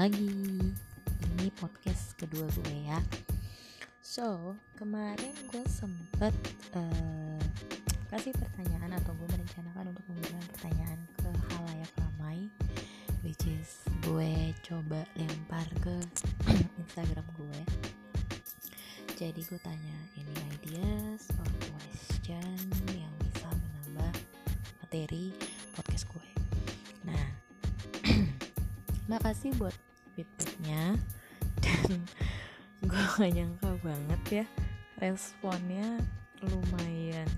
lagi. Ini podcast kedua gue ya. So, kemarin gue sempet uh, kasih pertanyaan atau gue merencanakan untuk memberikan pertanyaan ke halayak ramai Which is gue coba lempar ke Instagram gue. Jadi gue tanya ini ideas or question yang bisa menambah materi podcast gue? Nah, makasih buat feedbacknya dan gue gak nyangka banget ya responnya lumayan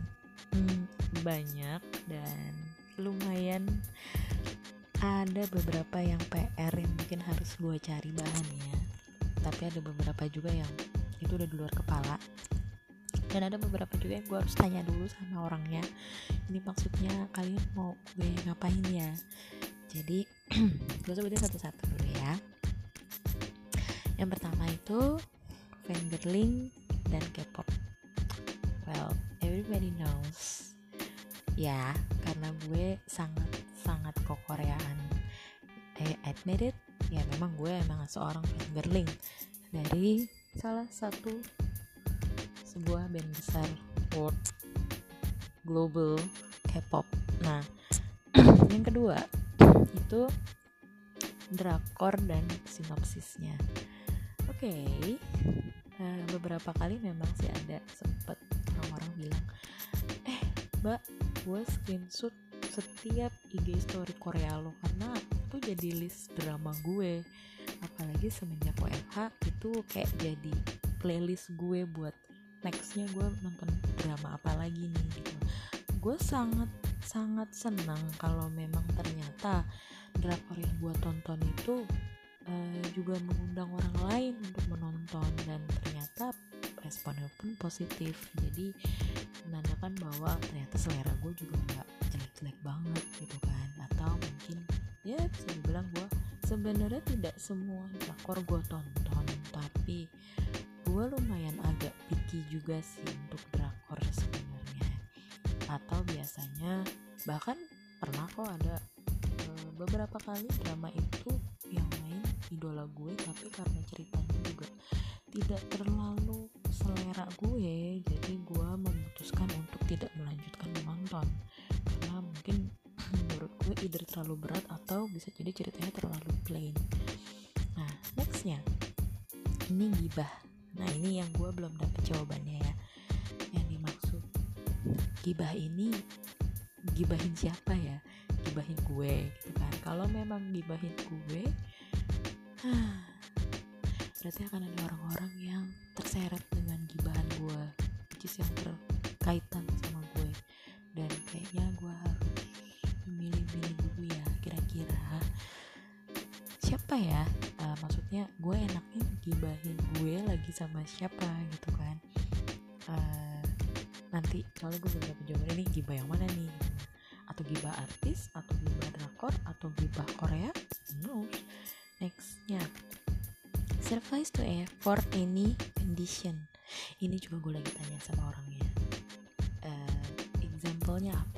hmm, banyak dan lumayan ada beberapa yang PR yang mungkin harus gue cari bahannya tapi ada beberapa juga yang itu udah di luar kepala. Dan ada beberapa juga yang gue harus tanya dulu sama orangnya. Ini maksudnya kalian mau gue ngapain ya? Jadi gue sebutin satu-satu dulu ya yang pertama itu fangirling dan K-pop. Well everybody knows. Ya karena gue sangat sangat kokoreaan I admit it ya memang gue emang seorang fangirling. Dari salah satu sebuah band besar world global K-pop. Nah yang kedua itu drakor dan sinopsisnya okay. eh, beberapa kali memang sih ada sempet orang-orang bilang eh mbak gue screenshot setiap IG story Korea lo karena itu jadi list drama gue apalagi semenjak WFH itu kayak jadi playlist gue buat nextnya gue nonton drama apa lagi nih gitu gue sangat sangat senang kalau memang ternyata drakor yang gue tonton itu uh, juga mengundang orang lain untuk menonton dan ternyata responnya pun positif. Jadi menandakan bahwa ternyata selera gue juga nggak jelek-jelek banget gitu kan. Atau mungkin ya bisa dibilang gue sebenarnya tidak semua drakor gue tonton. Tapi gue lumayan agak picky juga sih untuk drakor sebenarnya. Atau biasanya bahkan pernah kok ada e, beberapa kali drama itu idola gue tapi karena ceritanya juga tidak terlalu selera gue jadi gue memutuskan untuk tidak melanjutkan menonton. Karena mungkin menurut gue either terlalu berat atau bisa jadi ceritanya terlalu plain. Nah nextnya ini gibah. Nah ini yang gue belum dapet jawabannya ya. Yang dimaksud gibah ini gibahin siapa ya? Gibahin gue gitu kan. Kalau memang gibahin gue berarti akan ada orang-orang yang terseret dengan gibahan gue which is yang terkaitan sama gue. Dan kayaknya gue harus memilih-milih dulu ya kira-kira. Siapa ya? Uh, maksudnya gue enaknya gibahin gue lagi sama siapa gitu kan? Uh, nanti soalnya gue belum dapet jawaban ini gibah yang mana nih? Atau gibah artis atau gibah drakor atau gibah Korea? No nextnya. Survive to for any condition. Ini juga gue lagi tanya sama orangnya. Uh, example-nya apa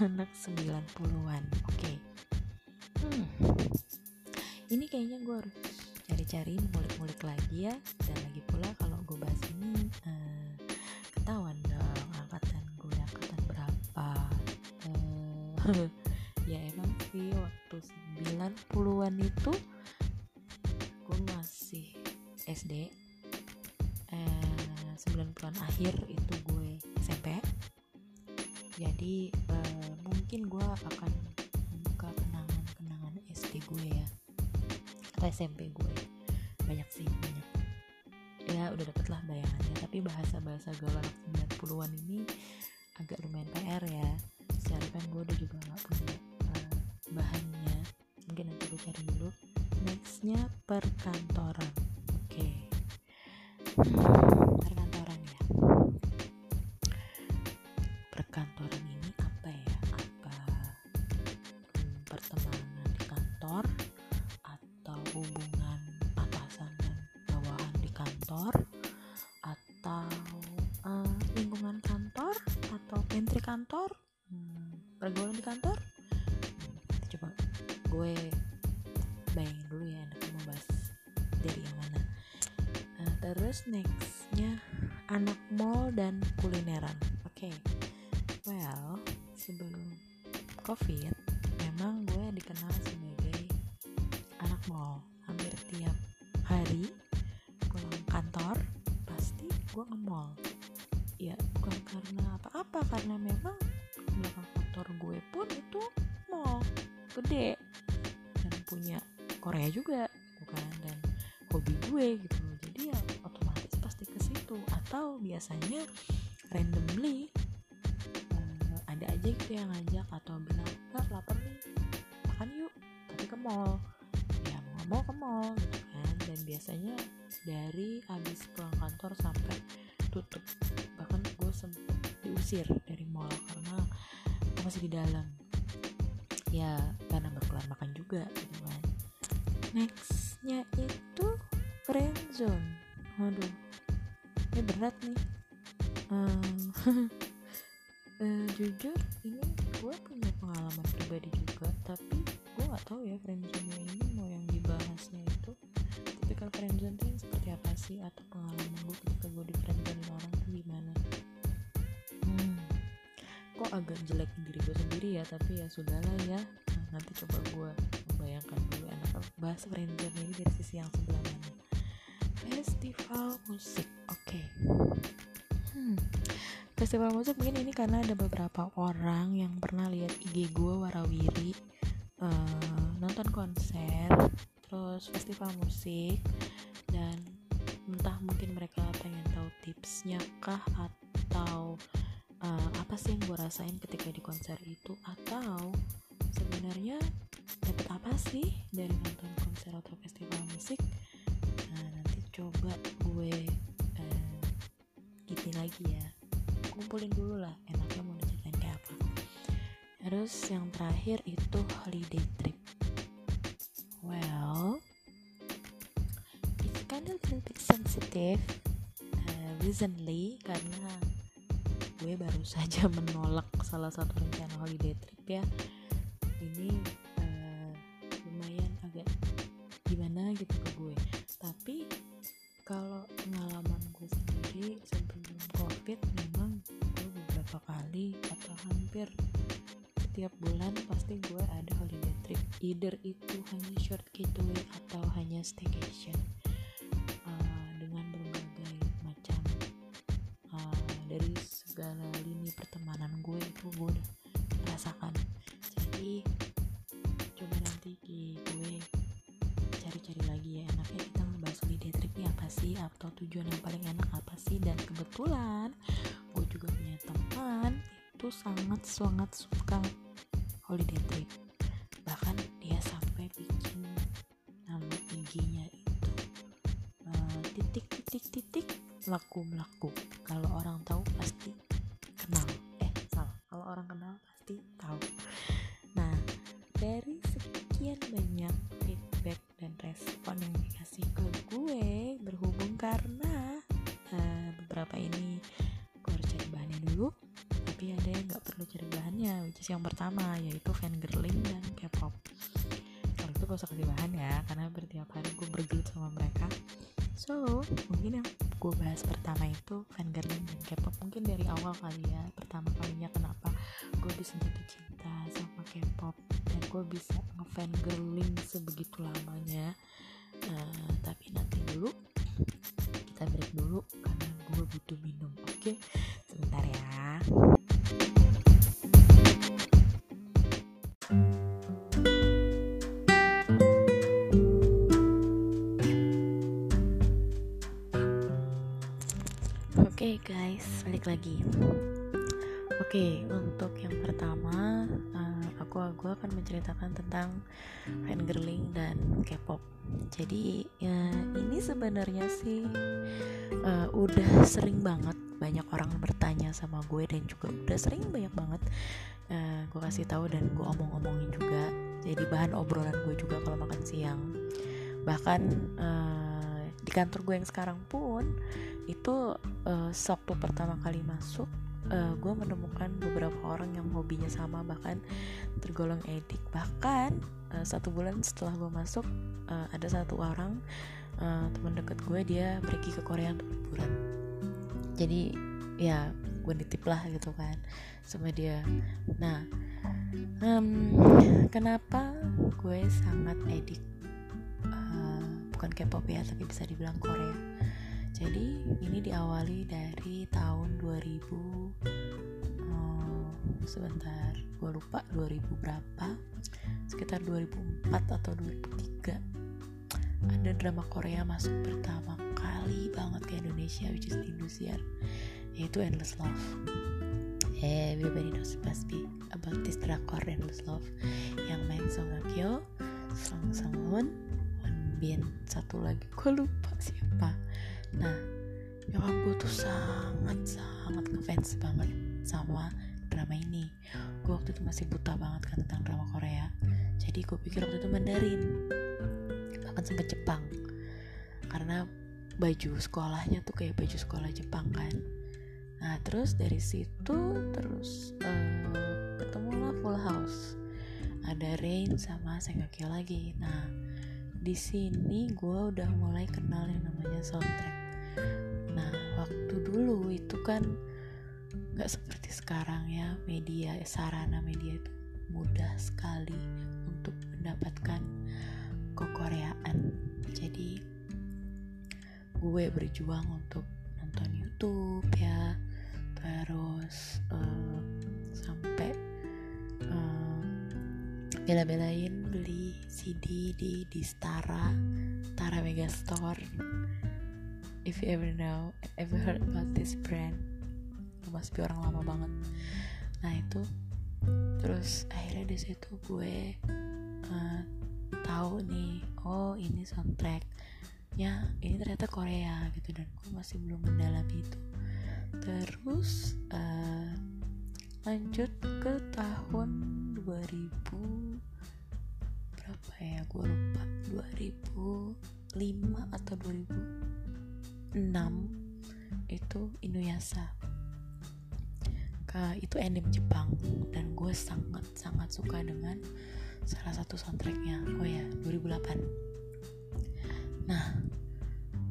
anak 90-an kasusnya perkantoran. Oke. Okay. perkantoran ya. Perkantoran. Terus biasanya randomly uh, ada aja gitu yang ngajak atau bilang kak lapar nih makan yuk tapi ke mall. Ya mau mau ke mall gitu kan. Dan biasanya dari habis pulang kantor sampai tutup. Bahkan gue sempet diusir dari mall karena masih di dalam sih atau pengalaman gue ketika gue di friendzone orang tuh gimana hmm, kok agak jelek diri gue sendiri ya tapi ya sudahlah ya nah, nanti coba gue membayangkan dulu enak bahas friendzone ini dari sisi yang sebelah mana festival musik oke okay. hmm. festival musik mungkin ini karena ada beberapa orang yang pernah lihat IG gue warawiri uh, nonton konser terus festival musik dan entah mungkin mereka pengen tahu tipsnya kah atau uh, apa sih yang gue rasain ketika di konser itu atau sebenarnya dapat apa sih dari nonton konser atau festival musik? Nah nanti coba gue uh, gitu lagi ya. Kumpulin dulu lah enaknya mau diceritain kayak apa. Terus yang terakhir itu holiday trip. Well sensitive uh, recently karena gue baru saja menolak salah satu rencana holiday trip ya. Ini uh, lumayan agak gimana gitu ke gue. Tapi kalau pengalaman gue sendiri sebelum covid memang gue beberapa kali atau hampir setiap bulan pasti gue ada holiday trip. Either itu hanya short getaway atau hanya staycation tujuan yang paling enak apa sih? Dan kebetulan gue juga punya teman itu sangat sangat suka holiday trip. Bahkan dia sampai bikin nama IG-nya itu uh, titik titik titik laku melaku kalau orang tahu pasti itu dan lagi. Oke, okay, untuk yang pertama, uh, aku aku akan menceritakan tentang fangirling dan K-pop. Jadi ya, ini sebenarnya sih uh, udah sering banget banyak orang bertanya sama gue dan juga udah sering banyak banget uh, gue kasih tahu dan gue omong-omongin juga. Jadi bahan obrolan gue juga kalau makan siang. Bahkan uh, di kantor gue yang sekarang pun itu uh, Sabtu pertama kali masuk uh, gue menemukan beberapa orang yang hobinya sama bahkan tergolong edik. Bahkan uh, satu bulan setelah gue masuk uh, ada satu orang uh, teman dekat gue dia pergi ke Korea untuk liburan. Jadi ya gue nitip lah gitu kan sama dia. Nah um, kenapa gue sangat edik bukan K-pop ya tapi bisa dibilang Korea. Jadi ini diawali dari tahun 2000 uh, sebentar gue lupa 2000 berapa? Sekitar 2004 atau 2003 ada drama Korea masuk pertama kali banget ke Indonesia which is di Indosiar yaitu Endless Love. Everybody knows pasti about this drakor Endless Love yang main Song Hye Kyo, Song Sang Won Bin, satu lagi gue lupa siapa. Nah, nyokap gue tuh sangat sangat ngefans banget sama drama ini. Gue waktu itu masih buta banget kan tentang drama Korea. Jadi gue pikir waktu itu Mandarin, bahkan sempet Jepang. Karena baju sekolahnya tuh kayak baju sekolah Jepang kan Nah terus dari situ terus uh, ketemulah Full House. Ada Rain sama Sengakyo lagi. Nah di sini gue udah mulai kenal yang namanya soundtrack. Nah waktu dulu itu kan nggak seperti sekarang ya media sarana media itu mudah sekali untuk mendapatkan kekoreaan. Jadi gue berjuang untuk nonton YouTube ya terus uh, sampai uh, bela-belain beli CD di di Stara Stara Megastore if you ever know ever heard about this brand lu be orang lama banget. Nah itu. Terus akhirnya di situ gue uh, tahu nih oh ini soundtrack ya ini ternyata Korea gitu dan gue masih belum mendalami itu. Terus uh, lanjut ke tahun 2000 berapa ya? Gue lupa. 2005 atau 2006 itu Inuyasha. Itu anime Jepang. Dan gue sangat sangat suka dengan salah satu soundtracknya. Oh ya 2008 nah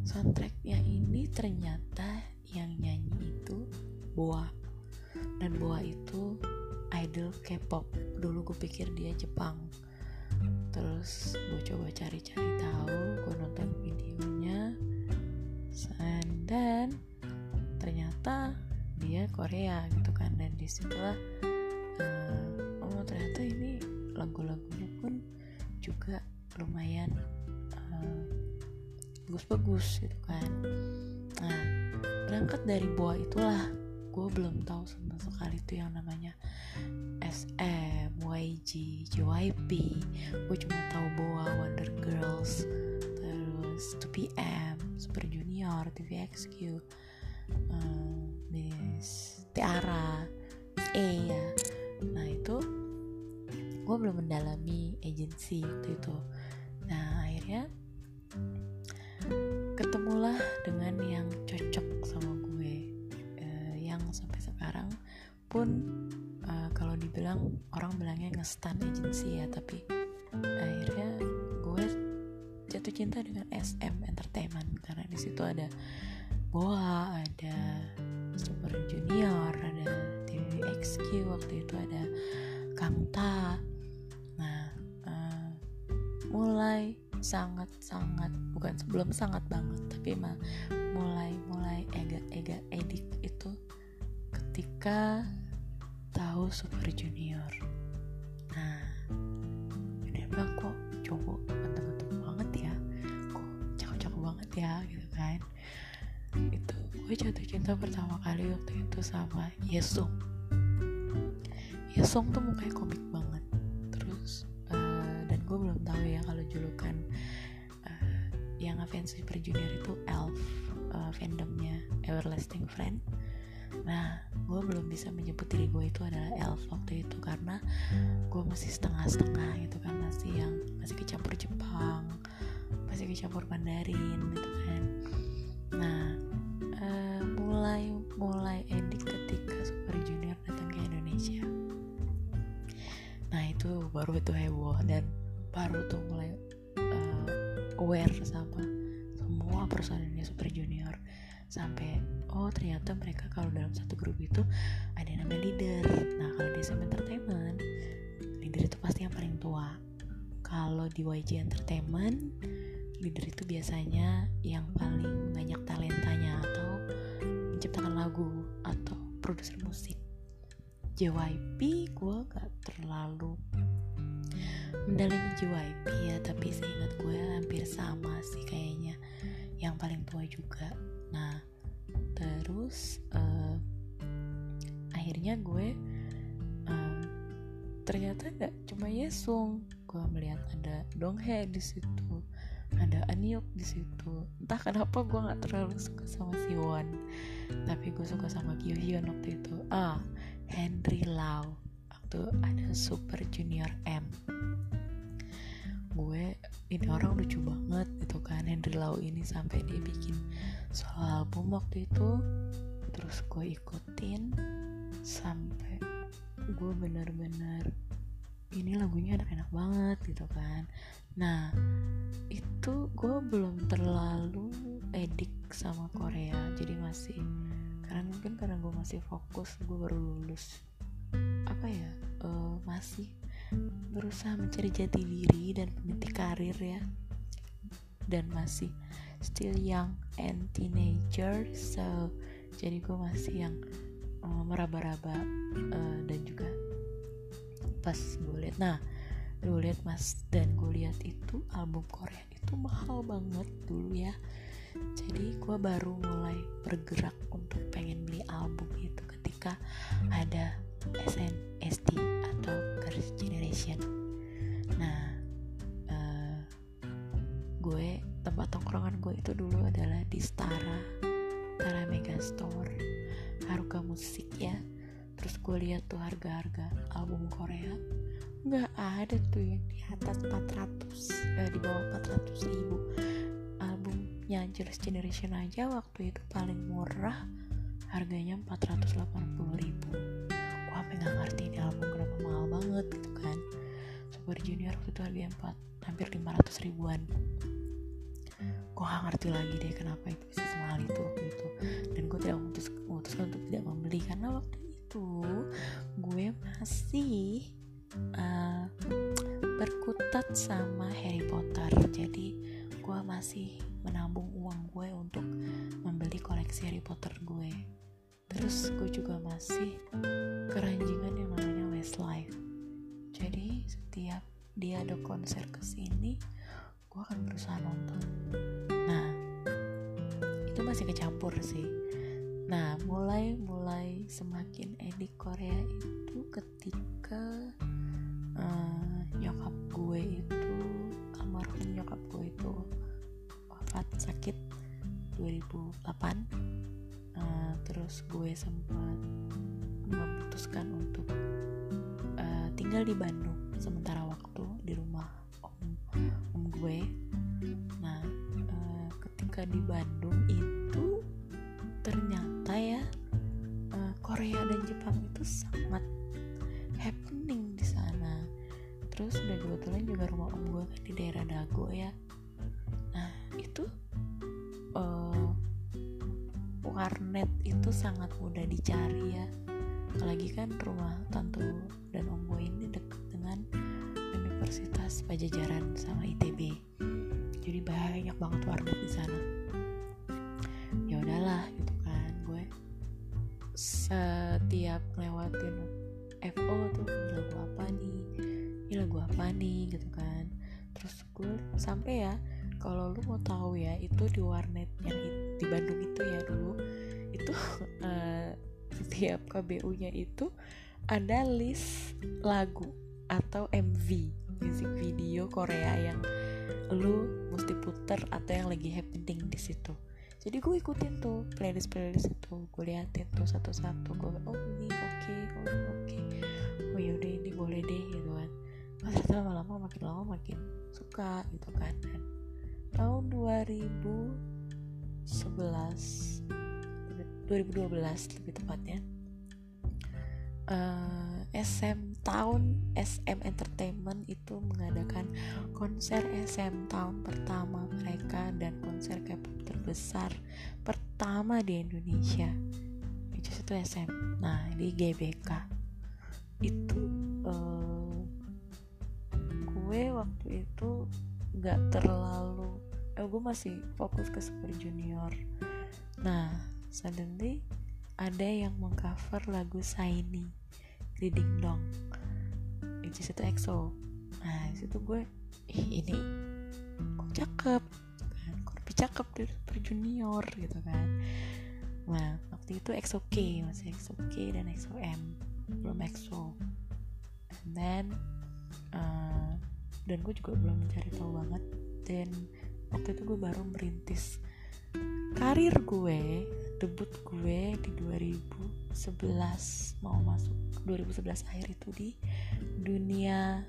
soundtracknya ini ternyata yang nyanyi itu Boa. Dan Boa itu idol K-pop. Dulu gue pikir dia Jepang. Terus gue coba cari-cari tahu gue nonton videonya. Dan ternyata dia Korea gitu kan. Dan di situlah uh, oh ternyata ini lagu-lagunya pun juga lumayan uh, bagus-bagus gitu kan. Nah berangkat dari buah itulah gue belum tahu sama sekali itu yang namanya SM, YG, JYP gue cuma tahu Boa, Wonder Girls terus 2PM, Super Junior, TVXQ um, Miss Tiara, E ya. Nah itu gue belum mendalami agensi waktu itu. Nah akhirnya ketemulah dengan yang pun uh, kalau dibilang orang bilangnya ngestan agency ya tapi akhirnya gue jatuh cinta dengan SM Entertainment karena di situ ada Boa, ada Super Junior, ada TVXQ waktu itu ada Kangta. Nah, uh, mulai sangat-sangat bukan sebelum sangat banget tapi mah mulai mulai ega ega edik itu ketika Super Junior. Nah dia bilang kok cowok ganteng-ganteng banget ya? Kok cakep-cakep banget ya? Gitu kan. Itu gue jatuh cinta pertama kali waktu itu sama Yesung. Yesung tuh mukanya komik banget. Terus uh, dan gue belum tahu ya kalau julukan uh, yang ngefans Super Junior itu Elf uh, fandomnya Everlasting Friend nah gue belum bisa menyebut diri gue itu adalah elf waktu itu karena gue masih setengah-setengah gitu kan masih yang masih kecampur Jepang masih kecampur Mandarin gitu kan. Nah uh, mulai mulai edik ketika Super Junior datang ke Indonesia. Nah itu baru itu heboh dan baru tuh mulai uh, aware sama semua personilnya Super Junior sampai oh ternyata mereka kalau dalam satu grup itu ada yang namanya leader. Nah kalau di SM Entertainment leader itu pasti yang paling tua. Kalau di YG Entertainment leader itu biasanya yang paling banyak talentanya atau menciptakan lagu atau produser musik. JYP gue gak terlalu mendalami JYP ya tapi seingat gue hampir sama sih kayaknya. Yang paling tua juga nah terus uh, akhirnya gue um, ternyata nggak cuma Yesung. Gue melihat ada Donghae di situ ada Anyuk di situ. Entah kenapa gue nggak terlalu suka sama Siwon tapi gue suka sama Kyohyun waktu itu. Ah Henry Lau waktu ada Super Junior M. Gue ini orang lucu banget gitu kan Henry Lau ini sampai dia bikin solo album waktu itu terus gue ikutin sampai gue bener-bener ini lagunya enak-enak banget gitu kan. Nah itu gue belum terlalu edik sama Korea jadi masih karena mungkin karena gue masih fokus gue baru lulus apa ya uh, masih berusaha mencari jati diri dan meniti karir ya dan masih still young and teenager so jadi gue masih yang uh, meraba-raba uh, dan juga pas gue lihat nah gue lihat mas dan gue lihat itu album Korea itu mahal banget dulu ya. Jadi gue baru mulai bergerak untuk pengen beli album itu ketika ada SNSD atau Girls' Generation. Nah uh, gue tempat tongkrongan gue itu dulu adalah di Stara Stara Megastore Haruka Musik ya. Terus gue lihat tuh harga-harga album Korea. Nggak ada tuh yang di atas 400 eh, di bawah 400 ribu. Albumnya Girls' Generation aja waktu itu paling murah. Harganya 480 ribu. Apa nggak ngerti ini album kenapa mahal banget gitu kan. Super Junior waktu itu harganya 4 hampir 500 ribuan gue gak ngerti lagi deh kenapa itu bisa semahal itu waktu itu. Dan gue tidak memutus, memutuskan untuk tidak membeli. Karena waktu itu gue masih uh, berkutat sama Harry Potter. Jadi gue masih menabung uang gue untuk membeli koleksi Harry Potter gue. Terus gue juga masih keranjingan yang namanya Westlife. Jadi setiap dia ada konser ke sini gue akan berusaha nonton masih kecampur sih. Nah mulai mulai semakin edik Korea itu ketika uh, nyokap gue itu almarhum nyokap gue itu wafat sakit 2008 uh, terus gue sempat memutuskan untuk uh, tinggal di Bandung sementara waktu di rumah om om gue. Nah uh, ketika di Bandung itu kebetulan juga rumah om gue kan di daerah Dago ya. Nah itu uh, warnet itu sangat mudah dicari ya. Apalagi kan rumah tante dan om gue ini deket dengan Universitas Pajajaran sama ITB jadi banyak banget warnet di sana. Ya udahlah gitu kan. Gue setiap lewatin FO tuh lagu apa nih nih gitu kan. Terus gue sampai ya kalau lu mau tahu ya itu di warnet yang di Bandung itu ya dulu itu uh, setiap KBU-nya itu ada list lagu atau MV music video Korea yang lu mesti puter atau yang lagi happening di situ. Jadi gue ikutin tuh playlist playlist itu gue liatin tuh satu-satu gue oh ini oke okay, oh oke. Okay. oh yaudah ini boleh deh gitu ternyata lama-lama makin lama makin suka gitu kan. Dan tahun 2011 2012 lebih tepatnya uh, SM tahun SM Entertainment itu mengadakan konser SM tahun pertama mereka dan konser K-pop terbesar pertama di Indonesia. Itu itu SM nah di GBK itu gue waktu itu nggak terlalu eh gue masih fokus ke Super Junior. Nah suddenly ada yang mengcover lagu Shiny Reading Dong itu situ EXO. Nah situ gue ih ini kok cakep kan? Kok lebih cakep dari Super Junior gitu kan. Nah waktu itu EXO K masih EXO K dan EXO M belum EXO. And then uh, dan gue juga belum mencari tahu banget. Dan waktu itu gue baru merintis karir gue debut gue di 2011 mau masuk 2011 akhir itu di dunia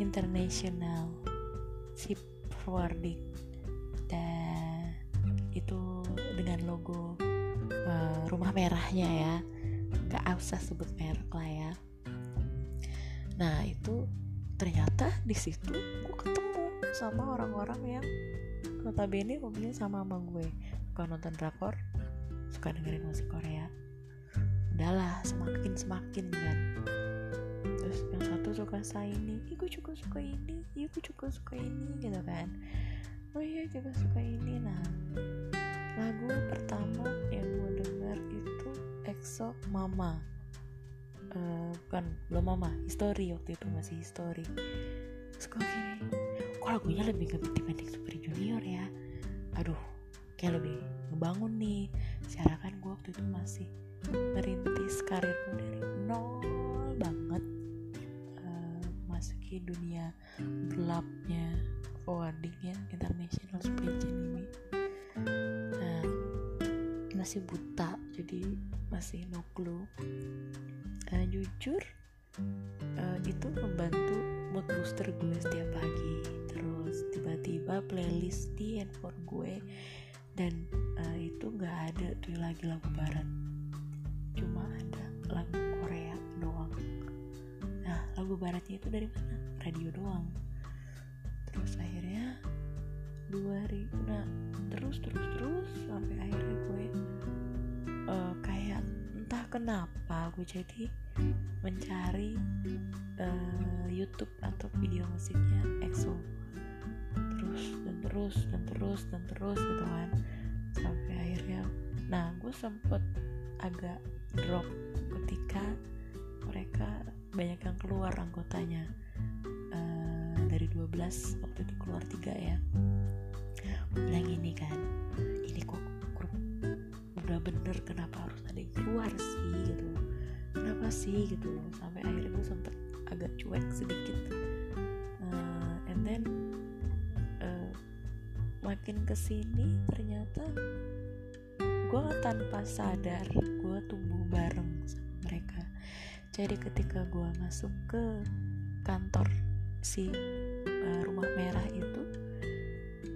international ship forwarding dan itu dengan logo uh, rumah merahnya ya. Gak usah sebut merek lah ya. Nah itu ternyata di situ gue ketemu sama orang-orang yang notabene hobinya sama sama gue. Suka nonton drakor suka dengerin musik Korea. Udahlah semakin semakin kan. Terus yang satu suka ini ih gue juga suka ini iya gue juga suka ini gitu kan. Oh iya juga suka ini. Nah lagu pertama yang gue denger itu EXO Mama uh, bukan belum Mama History waktu itu masih History. Terus gue kayak kok lagunya lebih gak dibanding Super Junior ya? Aduh kayak lebih ngebangun nih. Secara kan gue waktu itu masih merintis karirku dari nol banget. Uh, masuki dunia gelapnya forwardingnya international supply chain ini masih buta jadi masih no clue. Uh, jujur uh, itu membantu mood booster gue setiap pagi. Terus tiba-tiba playlist di handphone gue dan uh, itu nggak ada tuh lagi lagu barat. Cuma ada lagu Korea doang. Nah lagu baratnya itu dari mana? Radio doang. Terus akhirnya dua hari nah terus terus terus sampai akhirnya gue uh, kayak entah kenapa gue jadi mencari uh, YouTube atau video musiknya EXO. Terus dan terus dan terus dan terus gitu kan. Sampai akhirnya nah gue sempet agak drop ketika mereka banyak yang keluar anggotanya. Uh, dari 12 waktu itu keluar tiga ya gue bilang ini kan ini kok udah bener kenapa harus ada yang keluar sih gitu. Kenapa sih gitu. Sampai akhirnya gue sempet agak cuek sedikit. Uh, and then makin ke sini ternyata gue tanpa sadar gue tumbuh bareng sama mereka. Jadi ketika gue masuk ke kantor si uh, rumah merah itu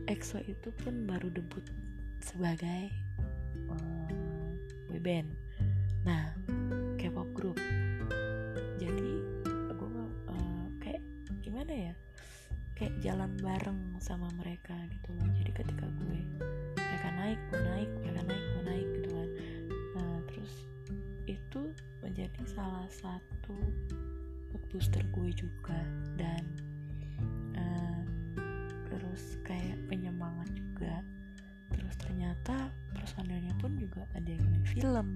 EXO itu pun baru debut sebagai uh, boyband nah K-pop group. Jadi gue uh, kayak gimana ya? Kayak jalan bareng sama mereka gitu loh. Jadi ketika gue mereka naik gue naik mereka naik gue naik gitu kan. Nah, terus itu menjadi salah satu booster gue juga. Dan juga. Ada yang main film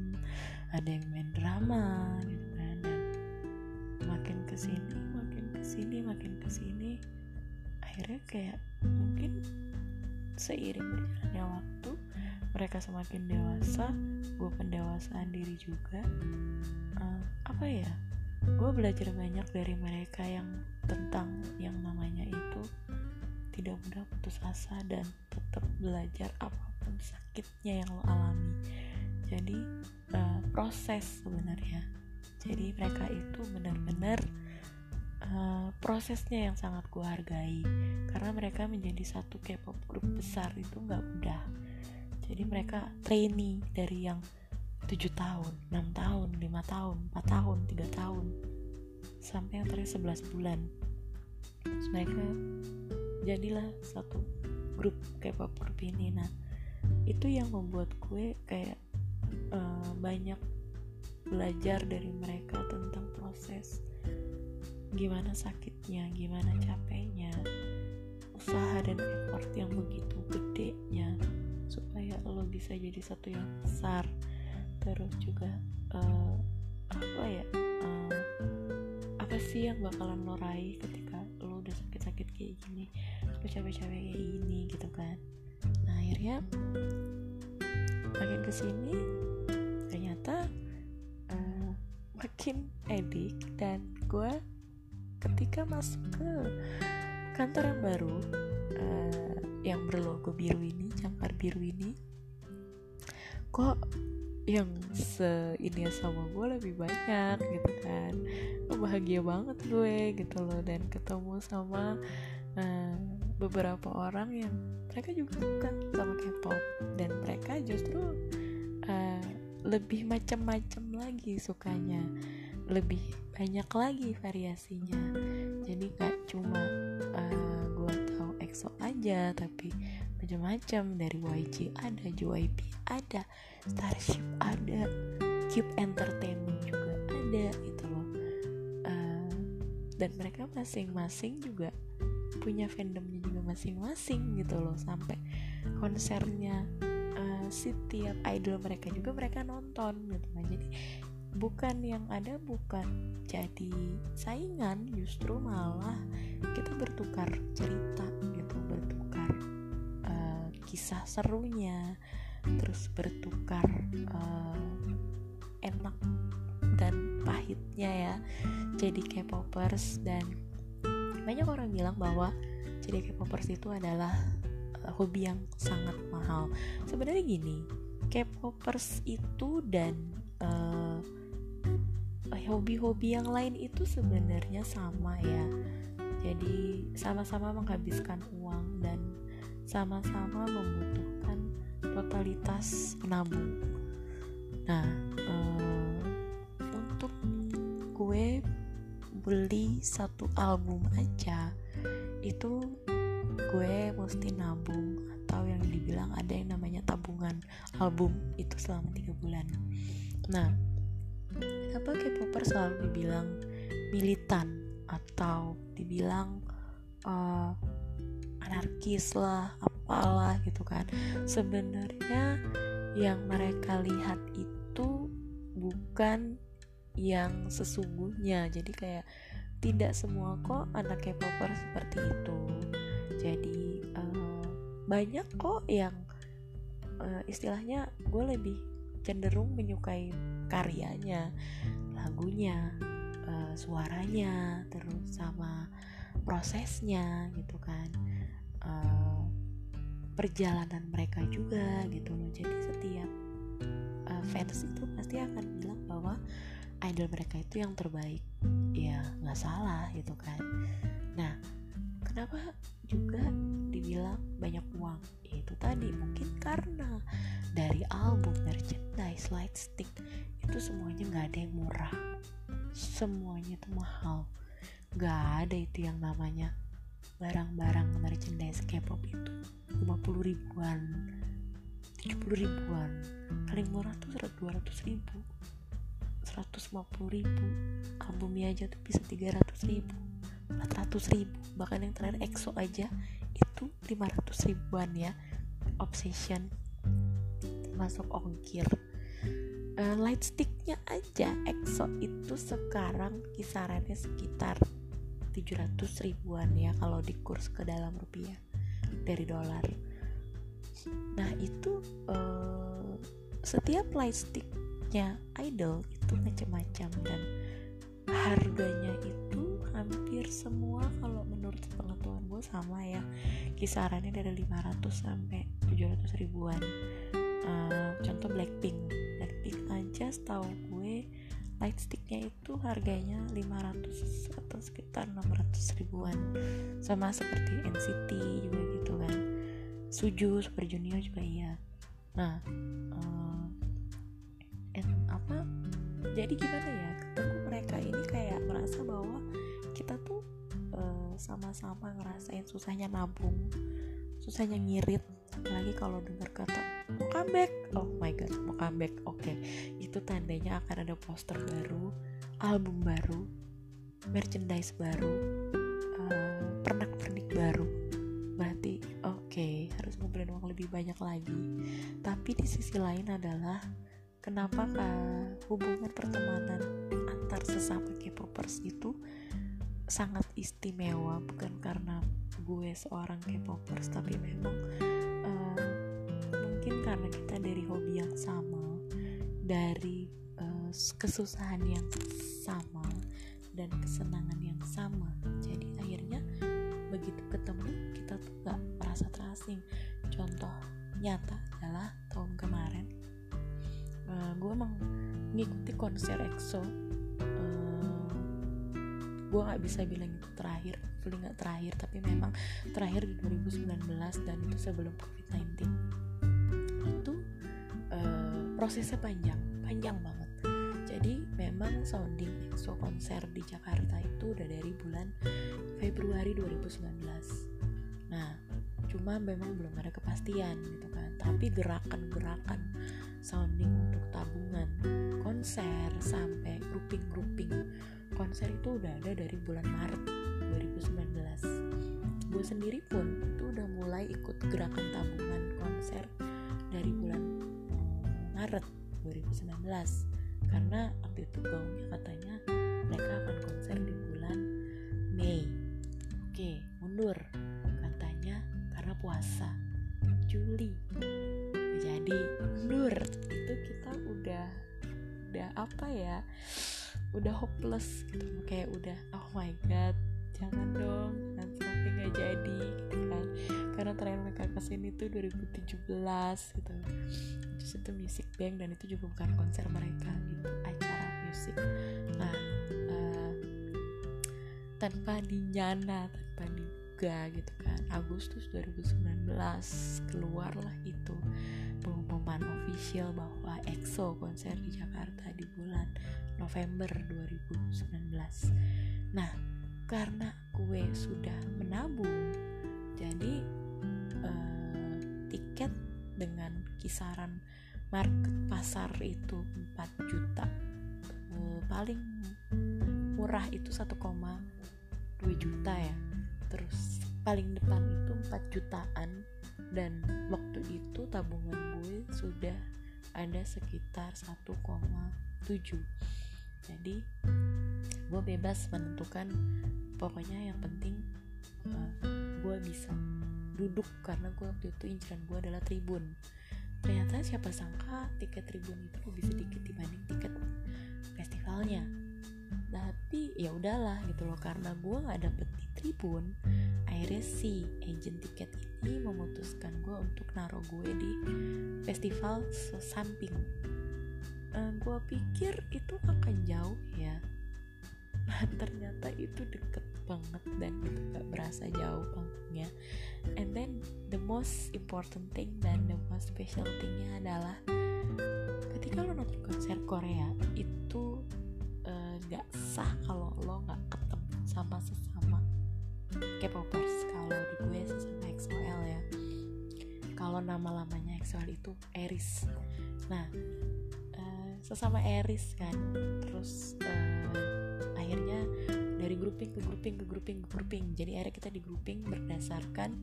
ada yang main drama gitu kan. Dan makin ke sini makin ke sini makin ke sini akhirnya kayak mungkin seiring berjalannya waktu mereka semakin dewasa gue pendewasaan diri juga. Uh, apa ya? Gue belajar banyak dari mereka yang tentang yang namanya itu tidak mudah putus asa dan tetap belajar apa pun sakitnya yang lo alami. Jadi uh, proses sebenarnya. Jadi mereka itu benar-benar uh, prosesnya yang sangat gue hargai. Karena mereka menjadi satu K-pop grup besar itu nggak mudah. Jadi mereka trainee dari yang 7 tahun, 6 tahun, 5 tahun, 4 tahun, 3 tahun. Sampai yang terakhir 11 bulan. Terus mereka jadilah satu grup K-pop group ini. Nah itu yang membuat gue kayak uh, banyak belajar dari mereka tentang proses gimana sakitnya gimana capeknya usaha dan effort yang begitu gedenya supaya lo bisa jadi satu yang besar. Terus juga uh, apa ya uh, apa sih yang bakalan lo raih ketika lo udah sakit-sakit kayak gini lo capek-capek kayak gini gitu kan. Nah akhirnya makin ke sini ternyata uh, makin edik dan gue ketika masuk ke kantor yang baru uh, yang berlogo biru ini jangkar biru ini kok yang se ini sama gue lebih banyak gitu kan. Bahagia banget gue gitu loh dan ketemu sama uh, beberapa orang yang mereka juga suka sama K-pop. Dan mereka justru uh, lebih macam-macam lagi sukanya. Lebih banyak lagi variasinya. Jadi gak cuma uh, gue tahu EXO aja tapi macam-macam dari YG ada JYP ada Starship ada Cube Entertainment juga ada gitu loh. Uh, dan mereka masing-masing juga punya fandomnya juga masing-masing gitu loh. Sampai konsernya uh, setiap idol mereka juga mereka nonton gitu kan. Jadi bukan yang ada bukan jadi saingan justru malah kita bertukar cerita gitu bertukar uh, kisah serunya terus bertukar uh, enak dan pahitnya ya. Jadi K-popers dan banyak orang bilang bahwa jadi K-popers itu adalah uh, hobi yang sangat mahal. Sebenarnya gini K-popers itu dan uh, hobi-hobi yang lain itu sebenarnya sama ya. Jadi sama-sama menghabiskan uang dan sama-sama membutuhkan totalitas menabung nah uh, untuk gue beli satu album aja itu gue mesti nabung atau yang dibilang ada yang namanya tabungan album itu selama tiga bulan. Nah kenapa K-popper selalu dibilang militan atau dibilang uh, anarkis lah apalah gitu kan? Sebenarnya yang mereka lihat itu bukan yang sesungguhnya. Jadi kayak tidak semua kok anak K-popper seperti itu. Jadi uh, banyak kok yang uh, istilahnya gue lebih cenderung menyukai karyanya lagunya uh, suaranya terus sama prosesnya gitu kan. Uh, perjalanan mereka juga gitu loh. Jadi setiap uh, fans itu pasti akan bilang bahwa idol mereka itu yang terbaik. Ya nggak salah gitu kan. Nah kenapa juga dibilang banyak uang? Itu tadi mungkin karena dari album merchandise light stick itu semuanya nggak ada yang murah. Semuanya itu mahal. Nggak ada itu yang namanya barang-barang merchandise K-pop itu. 50 ribuan 70 ribuan. Paling murah tuh 200 ribu 150 ribu albumnya aja tuh bisa 300 ribu 400 ribu bahkan yang terakhir EXO aja itu 500 ribuan ya obsession termasuk ongkir. Uh, light sticknya aja EXO itu sekarang kisarannya sekitar 700 ribuan ya kalau dikurs ke dalam rupiah dari dolar. Nah itu uh, setiap light sticknya idol itu macam-macam dan harganya itu hampir semua kalau menurut pengetahuan gue sama ya. Kisarannya dari 500 sampai 700 ribuan. Uh, contoh Blackpink. Blackpink aja setahu gue light sticknya itu harganya 500 atau sekitar 600 ribuan. Sama seperti NCT juga gitu kan. Suju Super Junior juga iya. Nah uh, apa jadi gimana ya ketemu mereka ini kayak merasa bahwa kita tuh uh, sama-sama ngerasain susahnya nabung susahnya ngirit. Apalagi kalau dengar kata mau comeback. Oh my god mau comeback. Oke okay. itu tandanya akan ada poster baru album baru merchandise baru uh, pernak-pernik baru. Berarti oke okay, harus ngumpulin uang lebih banyak lagi. Tapi di sisi lain adalah kenapa hubungan pertemanan antar sesama K-popers itu sangat istimewa? Bukan karena gue seorang K-popers tapi memang uh, mungkin karena kita dari hobi yang sama dari uh, kesusahan yang sama dan kesenangan yang sama. Jadi akhirnya begitu ketemu kita tuh gak merasa terasing. Contoh nyata adalah tahun kemarin uh, gue emang ngikuti konser EXO. Uh, gue nggak bisa bilang itu terakhir fully nggak terakhir tapi memang terakhir di 2019 dan itu sebelum COVID-19 itu uh, prosesnya panjang panjang banget. Jadi memang sounding EXO konser di Jakarta itu udah dari bulan Februari 2019 nah cuma memang belum ada kepastian gitu kan. Tapi gerakan-gerakan sounding tabungan konser sampai grouping-grouping. Konser itu udah ada dari bulan Maret 2019 gue sendiri pun itu udah mulai ikut gerakan tabungan konser dari bulan Maret 2019 karena waktu itu gaungnya katanya mereka akan konser di bulan Mei. Oke mundur. Katanya karena puasa. Juli jadi mundur itu kita udah udah apa ya udah hopeless gitu. Kayak udah oh my god jangan dong nanti sampai nggak jadi gitu kan. Karena terakhir mereka ke sini tuh 2017 gitu. Terus itu music bank dan itu juga bukan konser mereka gitu acara musik. Nah uh, tanpa dinyana tanpa diduga gitu kan. Agustus 2019 keluarlah itu pengumuman official bahwa EXO konser di Jakarta di bulan November 2019 nah karena gue sudah menabung jadi uh, tiket dengan kisaran market pasar itu 4 juta uh, paling murah itu 1,2 juta ya. Terus paling depan itu 4 jutaan. Dan waktu itu tabungan gue sudah ada sekitar 1,7 jadi gue bebas menentukan. Pokoknya yang penting uh, gue bisa duduk karena gue waktu itu inceran gue adalah tribun. Ternyata siapa sangka tiket tribun itu lebih sedikit dibanding tiket festivalnya tapi ya udahlah gitu loh karena gue nggak dapet di tribun akhirnya si agent tiket ini memutuskan gue untuk naruh gue di festival samping uh, gue pikir itu akan jauh ya. Nah ternyata itu deket banget dan itu gak berasa jauh panggungnya and then the most important thing dan the most special thingnya adalah ketika lo nonton konser Korea itu uh, gak sah kalau lo gak ketemu sama sesama K-popers kalau di gue sesama XOL ya. Kalau nama lamanya XOL itu Eris nah uh, sesama Eris kan terus uh, akhirnya dari grouping ke grouping ke grouping ke grouping. Jadi akhirnya kita di grouping berdasarkan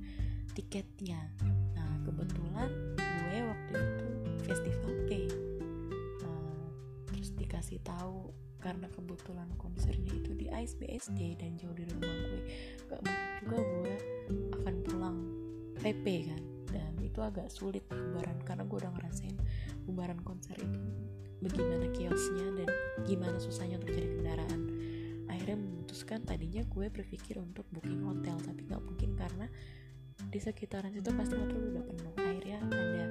tiketnya. Nah kebetulan gue waktu itu festival P. Uh, terus dikasih tahu karena kebetulan konsernya itu di ASBSD dan jauh dari rumah gue. Gak mungkin juga gue akan pulang PP kan. Dan itu agak sulit bubaran karena gue udah ngerasain bubaran konser itu bagaimana kiosnya dan gimana susahnya untuk cari kendaraan. Akhirnya memutuskan tadinya gue berpikir untuk booking hotel tapi gak mungkin karena di sekitaran situ pasti hotel udah penuh. Akhirnya ada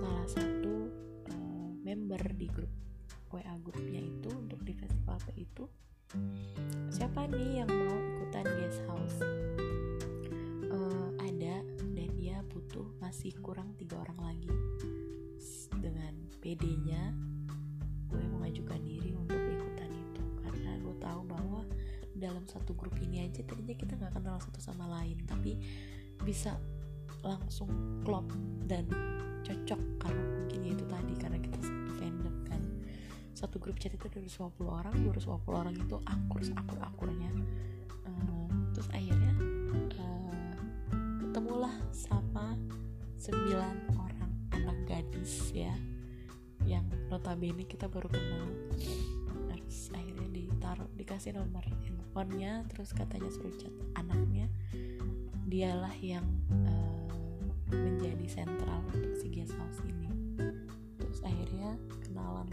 salah satu uh, member di grup WA grupnya itu untuk di festival itu? Siapa nih yang mau ikutan guest house? Uh, ada dan dia butuh masih kurang tiga orang lagi. Dengan PD-nya gue mengajukan diri untuk ikutan itu. Karena gue tahu bahwa satu grup ini aja tadinya kita nggak kenal satu sama lain tapi bisa langsung klop dan cocok karena mungkin ya itu tadi karena kita satu grup chat itu ada 250 orang 250 orang itu akur akur akurnya uh, terus akhirnya uh, ketemulah sama sembilan orang anak gadis ya yang notabene kita baru kenal. Terus akhirnya ditaruh dikasih nomor handphonenya terus katanya suruh chat anaknya. Dialah yang uh, menjadi sentral untuk si guest ini. Terus akhirnya kenalan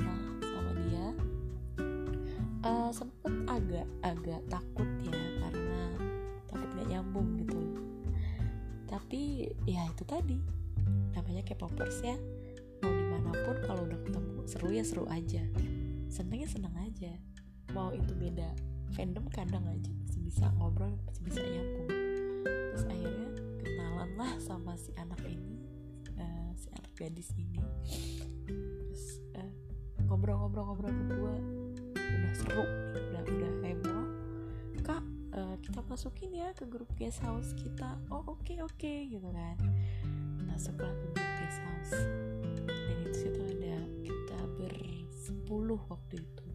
sempet agak agak takut ya karena takut gak nyambung gitu. Tapi ya itu tadi. Namanya K-popers ya. Mau di mana pun kalau udah ketemu seru ya seru aja. Seneng ya seneng aja. Mau itu beda fandom kadang aja masih bisa ngobrol masih bisa nyambung. Terus akhirnya kenalan lah sama si anak ini uh, si anak gadis ini. Terus ngobrol-ngobrol-ngobrol uh, berdua seru udah udah heboh. Kak uh, kita masukin ya ke grup guest house kita. Oh oke okay, oke okay, gitu kan. Masuklah ke grup guest house dan itu situ ada kita bersepuluh waktu itu.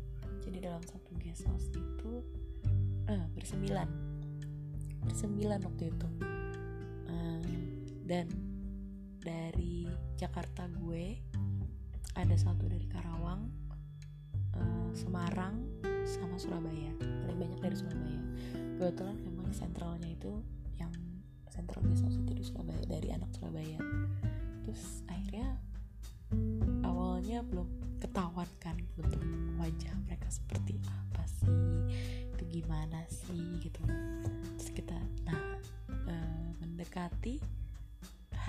Jadi dalam satu guest house itu eh, bersembilan. Bersembilan waktu itu. Uh, dan dari Jakarta gue ada satu dari Karawang uh, Semarang sama Surabaya. Paling banyak dari Surabaya. Kebetulan memang sentralnya itu yang sentral house itu di Surabaya dari anak Surabaya. Terus akhirnya awalnya belum ketahuan kan bentuk wajah mereka seperti apa sih itu gimana sih gitu. Terus kita nah e, mendekati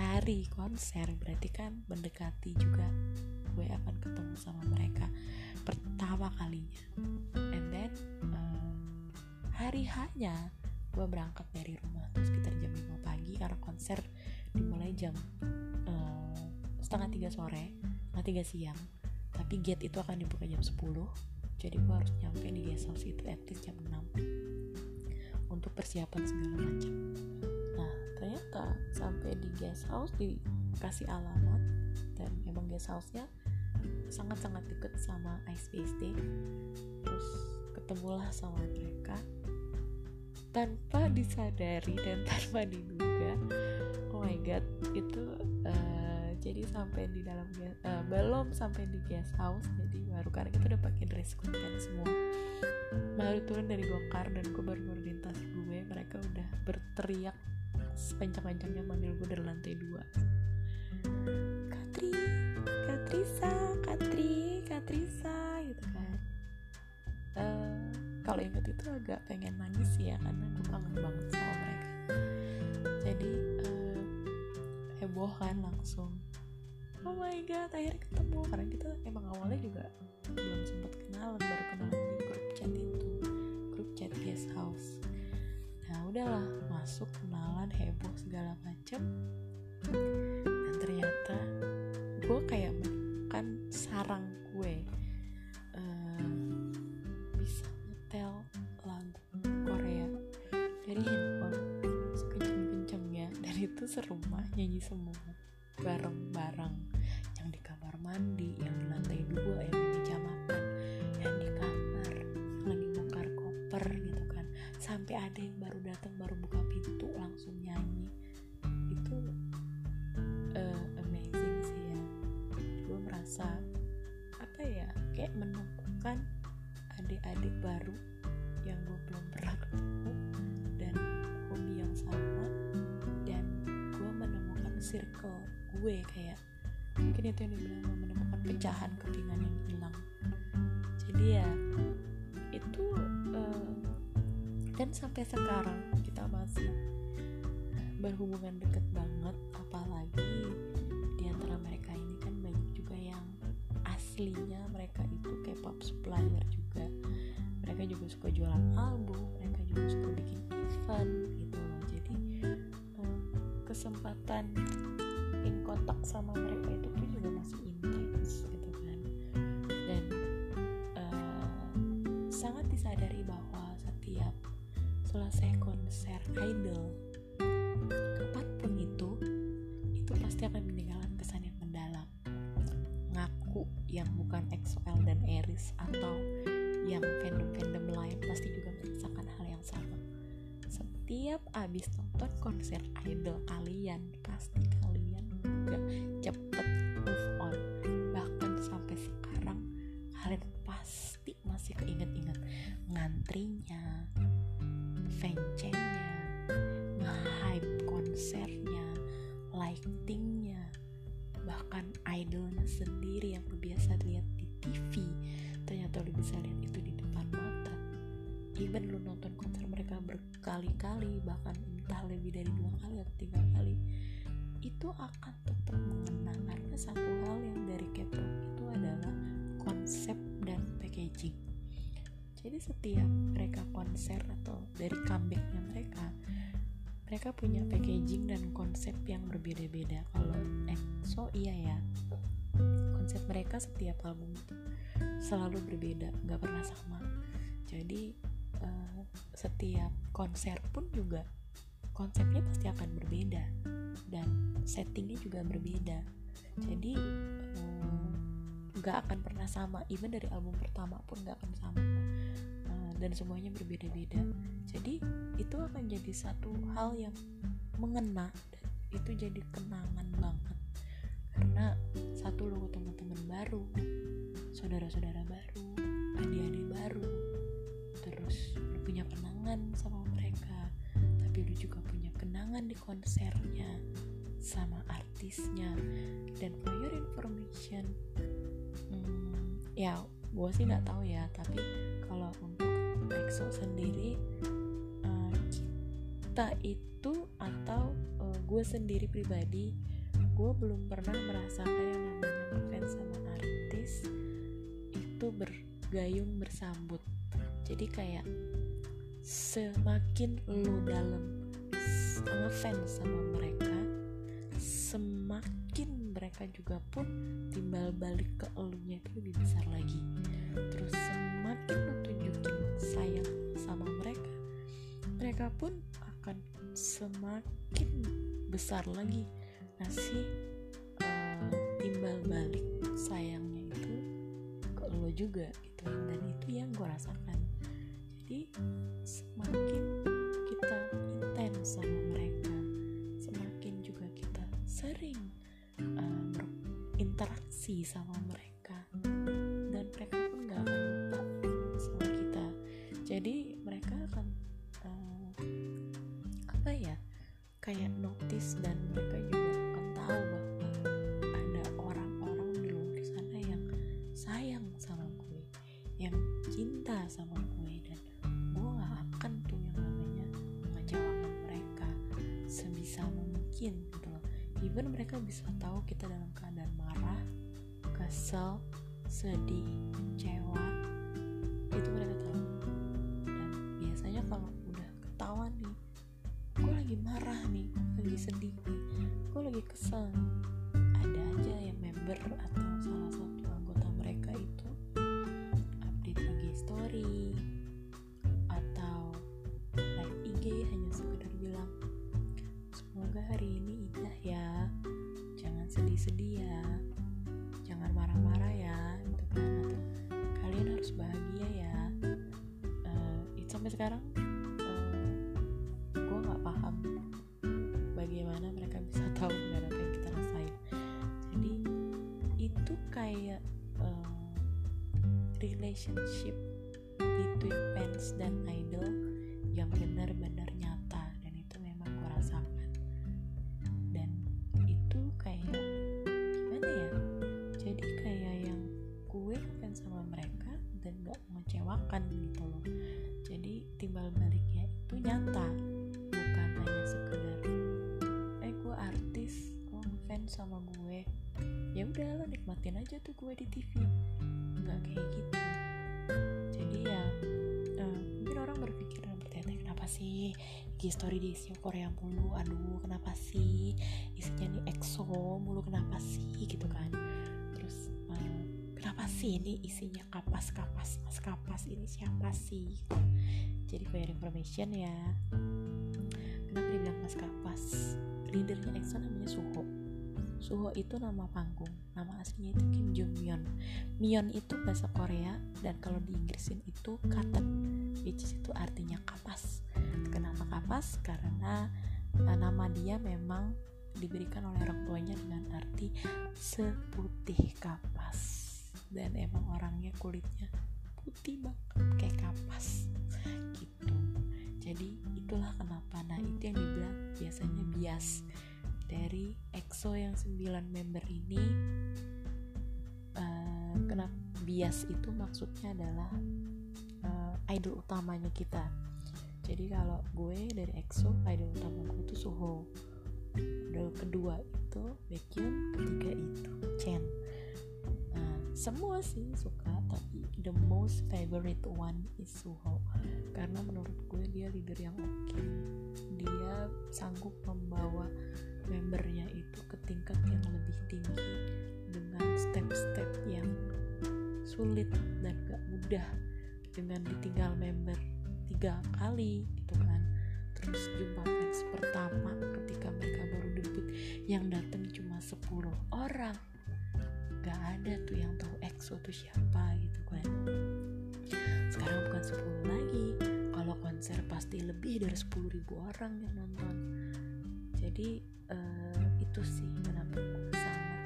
hari konser berarti kan mendekati juga gue akan ketemu sama mereka pertama kalinya. And then e, hari hanya gue berangkat dari rumah terus sekitar jam 5 pagi karena konser dimulai jam uh, setengah tiga sore setengah tiga siang. Tapi gate itu akan dibuka jam 10 jadi gue harus nyampe di guest house itu at least jam 6 untuk persiapan segala macam. Nah ternyata sampai di guest house dikasih alamat dan emang guest house-nya sangat-sangat deket sama Ice Day terus ketemulah sama mereka. Tanpa disadari dan tanpa diduga oh my god itu uh, jadi sampai di dalam uh, belum sampai di guest house jadi baru karena kita udah pakai dress code kan semua. Baru turun dari gokar dan gue baru lintas gue mereka udah berteriak sepanjang-panjangnya manggil gue dari lantai dua. Katri Katrisa Katri Katrisa gitu kan. Uh, kalau inget itu agak pengen nangis ya karena gue kangen banget sama mereka. Jadi uh, heboh kan langsung. Oh my god akhirnya ketemu. Karena kita emang awalnya juga belum sempat kenalan baru kenalan di grup chat itu. Grup chat guest house. Nah udahlah masuk kenalan heboh segala macem. Dan ternyata gue kayak serumah nyanyi semua. Bareng-bareng. Yang di kamar mandi yang di lantai dua yang di meja makan yang di kamar lagi bongkar koper gitu kan. Sampai ada yang baru datang baru buka pintu langsung nyanyi. Itu uh, amazing sih ya. Gue merasa apa ya kayak menemukan adik-adik baru yang gue belum pernah ketemu circle gue kayak mungkin itu yang dibilang menemukan pecahan kepingan yang hilang. Jadi ya itu uh, dan sampai sekarang kita masih berhubungan deket banget apalagi di antara mereka ini kan banyak juga yang aslinya mereka itu K-pop supplier juga. Mereka juga suka jualan album mereka juga suka bikin event gitu kesempatan in kontak sama mereka itu pun juga masih intens gitu kan. Dan uh, sangat disadari bahwa setiap selesai konser idol setiap abis nonton konser idol kalian pasti kalian gak cepet move on. Bahkan sampai sekarang kalian pasti masih keinget-inget ngantrinya fancengnya nge-hype konsernya lightingnya bahkan idolnya sendiri yang lu biasa lihat di TV ternyata lu bisa lihat itu di even lu nonton konser mereka berkali-kali bahkan entah lebih dari dua kali atau tiga kali itu akan tetap mengenang karena satu hal yang dari K-pop itu adalah konsep dan packaging. Jadi setiap mereka konser atau dari comebacknya mereka mereka punya packaging dan konsep yang berbeda-beda. Kalau EXO iya ya. Konsep mereka setiap album itu selalu berbeda nggak pernah sama. Jadi uh, setiap konser pun juga konsepnya pasti akan berbeda dan settingnya juga berbeda. Jadi nggak uh, akan pernah sama even dari album pertama pun nggak akan sama. Dan semuanya berbeda-beda. Jadi itu akan jadi satu hal yang mengena dan itu jadi kenangan banget. Karena satu lo teman-teman baru saudara-saudara baru adik-adik baru lu kenangan sama mereka tapi lu juga punya kenangan di konsernya sama artisnya. Dan for your information hmm, ya gue sih nggak tahu ya tapi kalau untuk EXO sendiri uh, kita itu atau uh, gue sendiri pribadi gue belum pernah merasakan yang namanya ngefans sama artis itu bergayung bersambut. Jadi kayak semakin lu dalam ngefans sama mereka semakin mereka juga pun timbal balik ke elunya itu lebih besar lagi. Terus semakin lu tunjukin sayang sama mereka mereka pun akan semakin besar lagi ngasih uh, timbal balik sayangnya itu ke lo juga gitu. Dan itu yang gue rasakan jadi semakin kita intens sama mereka. Semakin juga kita sering uh, berinteraksi sama mereka 早，四点。Relationship between fans dan idol yang benar-benar nyata. Dan itu memang gue rasakan. Dan itu kayak gimana ya? Jadi kayak yang gue fans sama mereka dan gak mengecewakan gitu loh. Jadi timbal baliknya itu nyata bukan hanya sekedar eh gue artis lo ngefans sama gue. Ya udah lo nikmatin aja tuh gue di TV nggak kayak gitu. Jadi ya uh, mungkin orang berpikir bertanya kenapa sih IG story diisi Korea mulu? Aduh kenapa sih isinya nih EXO mulu? Kenapa sih? Gitu kan. Terus uh, kenapa sih ini isinya kapas kapas mas kapas? Ini siapa sih? Jadi for information ya kenapa dibilang mas kapas? Leadernya EXO namanya Suho Suho itu nama panggung nama aslinya itu Kim Jong Myon Myon itu bahasa Korea dan kalau di Inggrisin itu cotton which is itu artinya kapas. Kenapa kapas? Karena uh, nama dia memang diberikan oleh orang tuanya dengan arti seputih kapas. Dan emang orangnya kulitnya putih banget kayak kapas. Gitu. Jadi itulah kenapa. Nah itu yang dibilang biasanya bias dari EXO yang 9 member ini uh, kenapa bias itu maksudnya adalah uh, idol utamanya kita. Jadi kalau gue dari EXO idol utama gue itu Suho idol kedua itu Baekhyun ketiga itu Chen. Nah, semua sih suka tapi the most favorite one is Suho karena menurut gue dia leader yang oke. Okay. dia sanggup membawa membernya itu ke tingkat yang lebih tinggi dengan step-step yang sulit dan gak mudah dengan ditinggal member tiga kali gitu kan. Terus jumpa fans pertama ketika mereka baru debut yang datang cuma 10 orang. Gak ada tuh yang tahu EXO tuh siapa gitu kan. Sekarang bukan 10 lagi kalau konser pasti lebih dari 10 ribu orang yang nonton jadi uh, itu sih kenapa gue sangat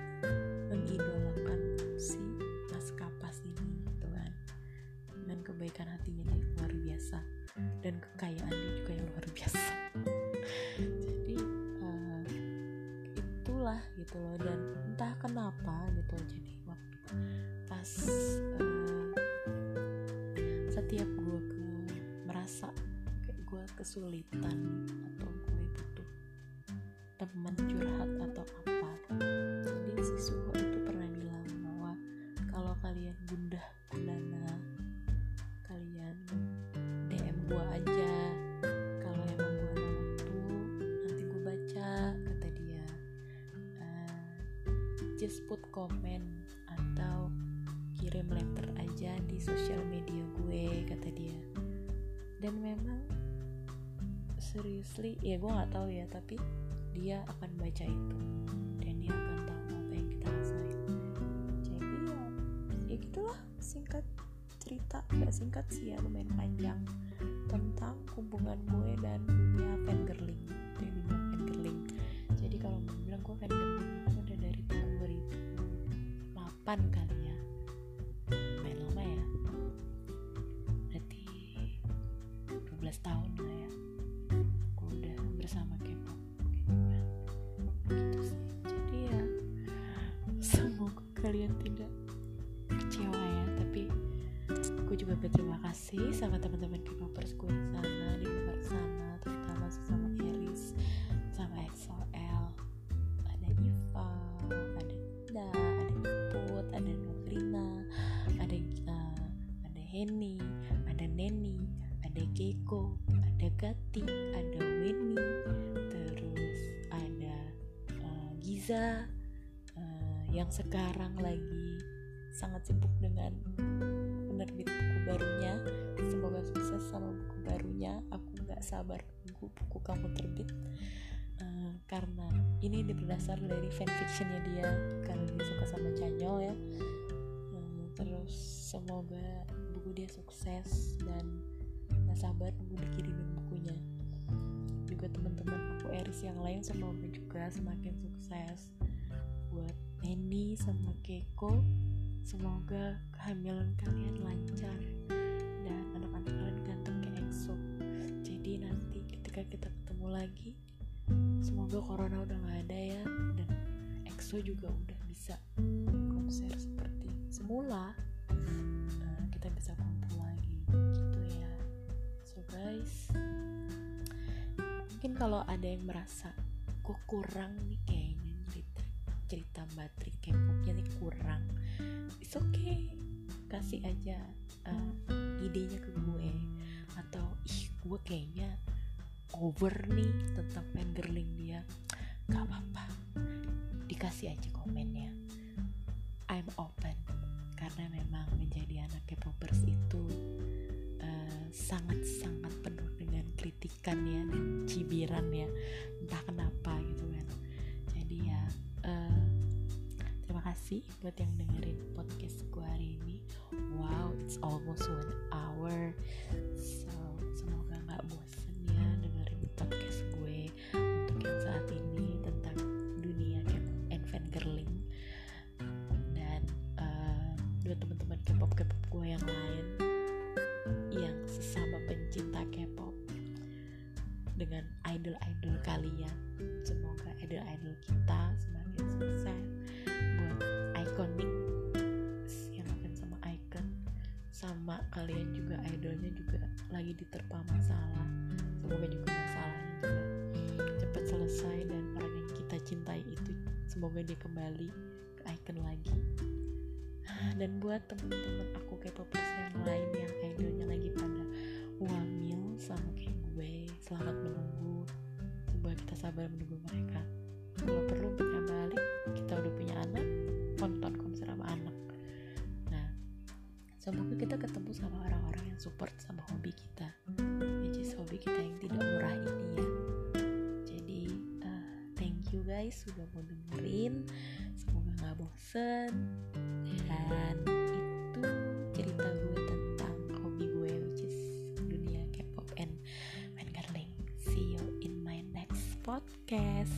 mengidolakan si Mas Kapas ini gitu kan. Dan kebaikan hatinya dia luar biasa. Dan kekayaan dia juga yang luar biasa. Jadi uh, itulah gitu loh. Dan entah kenapa gitu jadi waktu pas uh, setiap gue merasa kayak gue kesulitan atau teman curhat atau apa. Jadi si Suho itu pernah bilang bahwa kalau kalian gundah gulana kalian DM gue aja. Kalau emang gue ada waktu nanti gue baca kata dia. Uh, just put comment atau kirim letter aja di sosial media gue kata dia. Dan memang seriously ya gue nggak tahu ya tapi dia akan baca itu. Dan dia akan tahu apa yang kita rasain. Jadi ya ya gitulah. Singkat cerita gak singkat sih ya lumayan panjang. Tentang hubungan gue dan dunia fangirling. Dunia fangirling. Jadi kalau mau bilang gue fangirling udah dari tahun 2008 kali ya kalian tidak kecewa ya tapi gue juga berterima kasih sama teman-teman K-popers gue di sana di luar sana terutama sama Eris sama XOL ada Iva ada Ida ada Iput ada Novrina ada uh, ada Henny ada Neni ada Keiko ada Gati ada Weni terus ada uh, Giza yang sekarang lagi sangat sibuk dengan penerbit buku barunya. Semoga sukses sama buku barunya. Aku nggak sabar tunggu buku kamu terbit. Uh, karena ini berdasar dari fanfictionnya dia karena dia suka sama Chanyeol ya. Uh, terus semoga buku dia sukses dan nggak sabar nunggu dikirimin bukunya. Juga teman-teman aku Eris yang lain semoga juga semakin sukses buat Neni sama Keiko semoga kehamilan kalian lancar dan anak-anak kalian ganteng kayak EXO. Jadi nanti ketika kita ketemu lagi semoga corona udah gak ada ya dan EXO juga udah bisa konser seperti semula. Nah, kita bisa kumpul lagi gitu ya. So guys mungkin kalau ada yang merasa kok kurang nih cerita bateri K-popnya nih kurang. It's okay. Kasih aja uh, idenya ke gue. Atau ih gue kayaknya over nih tentang fangirling dia. Gak apa-apa. Dikasih aja komennya. I'm open. Karena memang menjadi anak K-popers itu sangat-sangat uh, kan ya dan cibiran ya. Entah kenapa gitu kasih buat yang dengerin podcast gue hari ini. Wow it's almost one hour. So semoga nggak bosen kalian juga idolnya juga lagi diterpa masalah. Semoga juga masalahnya juga cepat selesai dan orang yang kita cintai itu semoga dia kembali ke icon lagi. Dan buat temen-temen aku K-popers yang lain yang idolnya lagi pada wamil sama kayak gue selamat menunggu. Semoga kita sabar menunggu mereka. Kalau perlu punya balik. Kita udah punya anak semoga kita ketemu sama orang-orang yang support sama hobi kita. Which is hobi kita yang tidak murah ini ya. Jadi uh, thank you guys sudah mau dengerin. Semoga nggak bosen. Dan itu cerita gue tentang hobi gue which is dunia K-pop and fangirling see you in my next podcast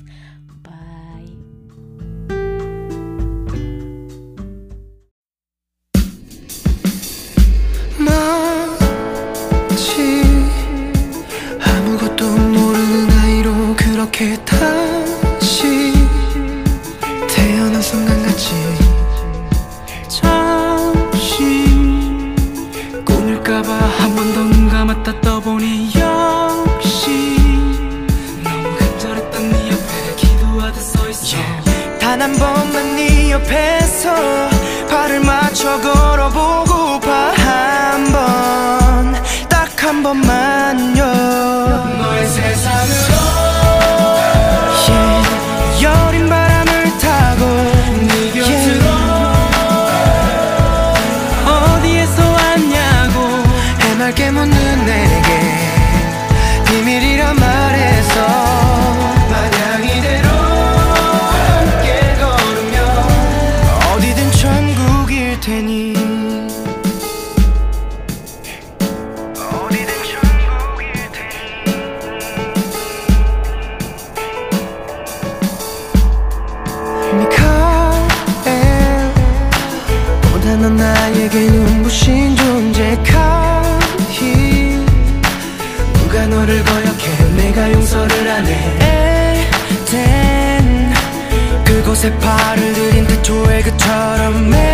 발을 들인 태초의 그처럼 매